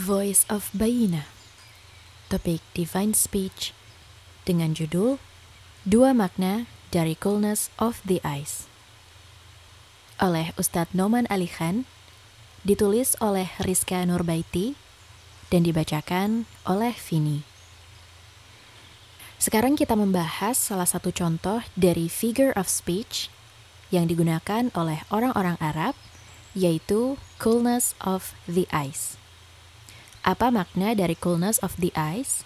Voice of Bayina Topik Divine Speech Dengan judul Dua Makna dari Coolness of the Eyes. Oleh Ustadz Noman Ali Khan Ditulis oleh Rizka Nurbaiti Dan dibacakan oleh Vini. Sekarang kita membahas salah satu contoh dari figure of speech yang digunakan oleh orang-orang Arab, yaitu coolness of the eyes. Apa makna dari coolness of the eyes?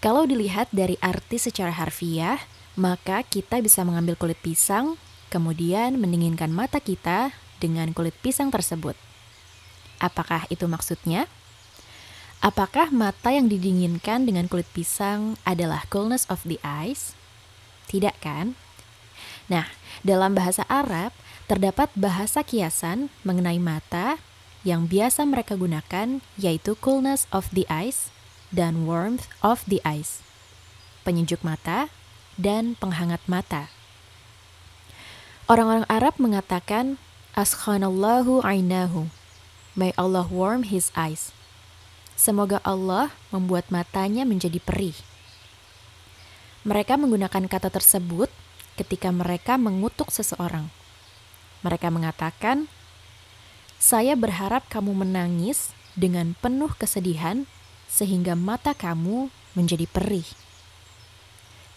Kalau dilihat dari arti secara harfiah, maka kita bisa mengambil kulit pisang, kemudian mendinginkan mata kita dengan kulit pisang tersebut. Apakah itu maksudnya? Apakah mata yang didinginkan dengan kulit pisang adalah coolness of the eyes? Tidak kan? Nah, dalam bahasa Arab terdapat bahasa kiasan mengenai mata yang biasa mereka gunakan yaitu coolness of the eyes dan warmth of the eyes. Penyejuk mata dan penghangat mata. Orang-orang Arab mengatakan askhanallahu ainahu. May Allah warm his eyes. Semoga Allah membuat matanya menjadi perih. Mereka menggunakan kata tersebut ketika mereka mengutuk seseorang. Mereka mengatakan, "Saya berharap kamu menangis dengan penuh kesedihan sehingga mata kamu menjadi perih."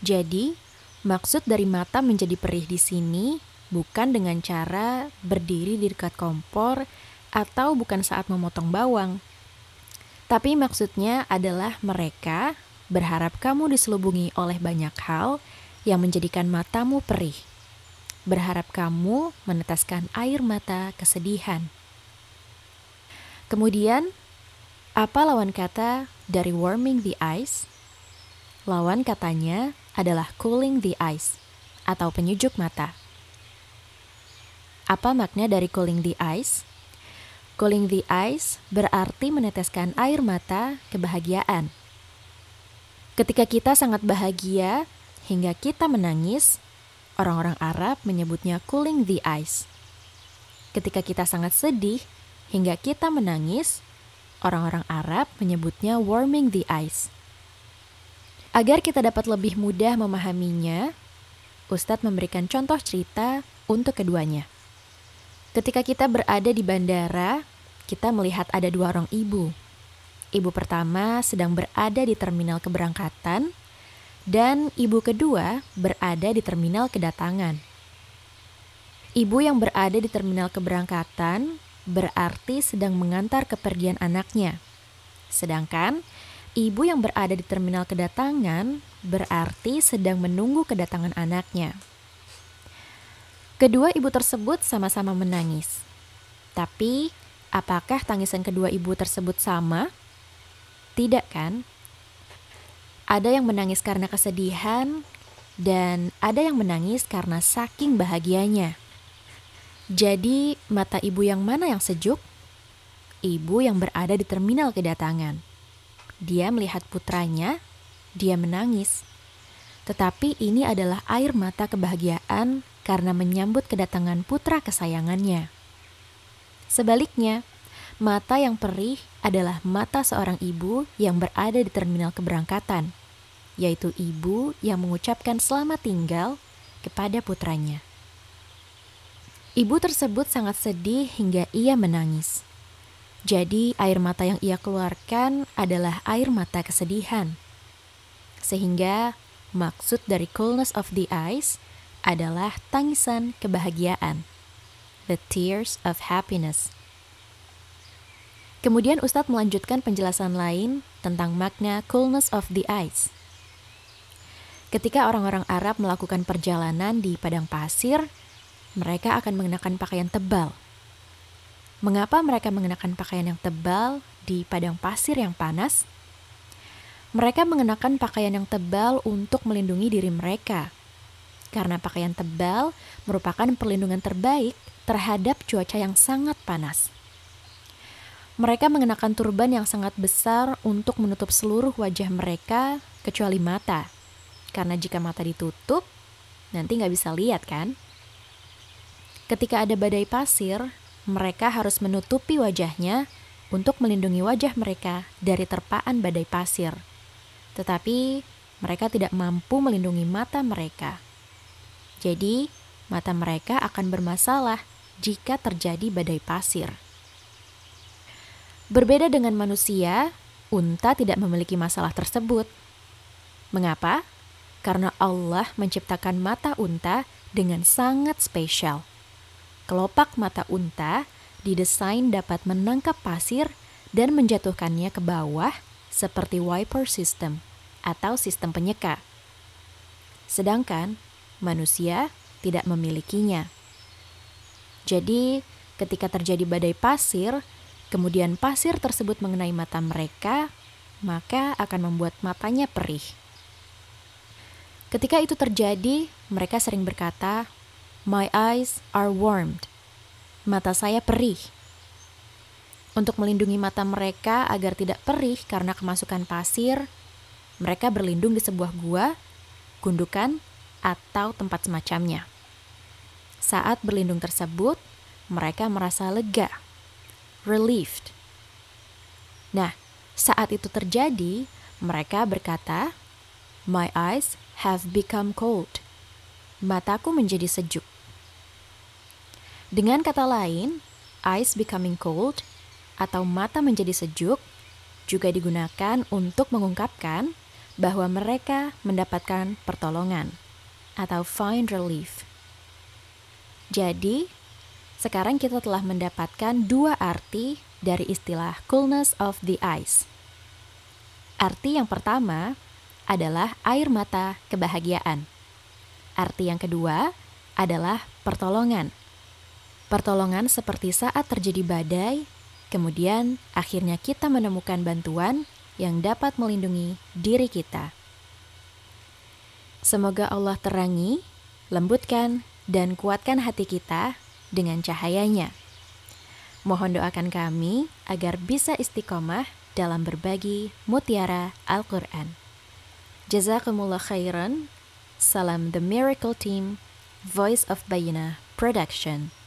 Jadi, maksud dari mata menjadi perih di sini bukan dengan cara berdiri di dekat kompor atau bukan saat memotong bawang tapi maksudnya adalah mereka berharap kamu diselubungi oleh banyak hal yang menjadikan matamu perih. Berharap kamu meneteskan air mata kesedihan. Kemudian, apa lawan kata dari warming the eyes? Lawan katanya adalah cooling the eyes atau penyejuk mata. Apa makna dari cooling the eyes? Cooling the eyes berarti meneteskan air mata kebahagiaan. Ketika kita sangat bahagia hingga kita menangis, orang-orang Arab menyebutnya cooling the eyes. Ketika kita sangat sedih hingga kita menangis, orang-orang Arab menyebutnya warming the eyes. Agar kita dapat lebih mudah memahaminya, Ustadz memberikan contoh cerita untuk keduanya. Ketika kita berada di bandara, kita melihat ada dua orang ibu. Ibu pertama sedang berada di terminal keberangkatan, dan ibu kedua berada di terminal kedatangan. Ibu yang berada di terminal keberangkatan berarti sedang mengantar kepergian anaknya, sedangkan ibu yang berada di terminal kedatangan berarti sedang menunggu kedatangan anaknya. Kedua ibu tersebut sama-sama menangis. Tapi, apakah tangisan kedua ibu tersebut sama? Tidak kan? Ada yang menangis karena kesedihan dan ada yang menangis karena saking bahagianya. Jadi, mata ibu yang mana yang sejuk? Ibu yang berada di terminal kedatangan. Dia melihat putranya, dia menangis. Tetapi ini adalah air mata kebahagiaan karena menyambut kedatangan putra kesayangannya. Sebaliknya, mata yang perih adalah mata seorang ibu yang berada di terminal keberangkatan, yaitu ibu yang mengucapkan selamat tinggal kepada putranya. Ibu tersebut sangat sedih hingga ia menangis. Jadi, air mata yang ia keluarkan adalah air mata kesedihan. Sehingga, maksud dari coolness of the eyes adalah tangisan kebahagiaan, the tears of happiness. Kemudian Ustadz melanjutkan penjelasan lain tentang makna coolness of the eyes. Ketika orang-orang Arab melakukan perjalanan di padang pasir, mereka akan mengenakan pakaian tebal. Mengapa mereka mengenakan pakaian yang tebal di padang pasir yang panas? Mereka mengenakan pakaian yang tebal untuk melindungi diri mereka karena pakaian tebal merupakan perlindungan terbaik terhadap cuaca yang sangat panas. Mereka mengenakan turban yang sangat besar untuk menutup seluruh wajah mereka kecuali mata. Karena jika mata ditutup, nanti nggak bisa lihat kan? Ketika ada badai pasir, mereka harus menutupi wajahnya untuk melindungi wajah mereka dari terpaan badai pasir. Tetapi mereka tidak mampu melindungi mata mereka. Jadi, mata mereka akan bermasalah jika terjadi badai pasir. Berbeda dengan manusia, unta tidak memiliki masalah tersebut. Mengapa? Karena Allah menciptakan mata unta dengan sangat spesial. Kelopak mata unta didesain dapat menangkap pasir dan menjatuhkannya ke bawah seperti wiper system atau sistem penyeka. Sedangkan manusia tidak memilikinya. Jadi, ketika terjadi badai pasir, kemudian pasir tersebut mengenai mata mereka, maka akan membuat matanya perih. Ketika itu terjadi, mereka sering berkata, "My eyes are warmed." Mata saya perih. Untuk melindungi mata mereka agar tidak perih karena kemasukan pasir, mereka berlindung di sebuah gua, gundukan, atau tempat semacamnya. Saat berlindung tersebut, mereka merasa lega, relieved. Nah, saat itu terjadi, mereka berkata, "My eyes have become cold." Mataku menjadi sejuk. Dengan kata lain, eyes becoming cold atau mata menjadi sejuk juga digunakan untuk mengungkapkan bahwa mereka mendapatkan pertolongan atau find relief. Jadi, sekarang kita telah mendapatkan dua arti dari istilah coolness of the eyes. Arti yang pertama adalah air mata kebahagiaan. Arti yang kedua adalah pertolongan. Pertolongan seperti saat terjadi badai Kemudian, akhirnya kita menemukan bantuan yang dapat melindungi diri kita. Semoga Allah terangi, lembutkan, dan kuatkan hati kita dengan cahayanya. Mohon doakan kami agar bisa istiqomah dalam berbagi mutiara Al-Quran. Jazakumullah khairan. Salam The Miracle Team, Voice of Bayina Production.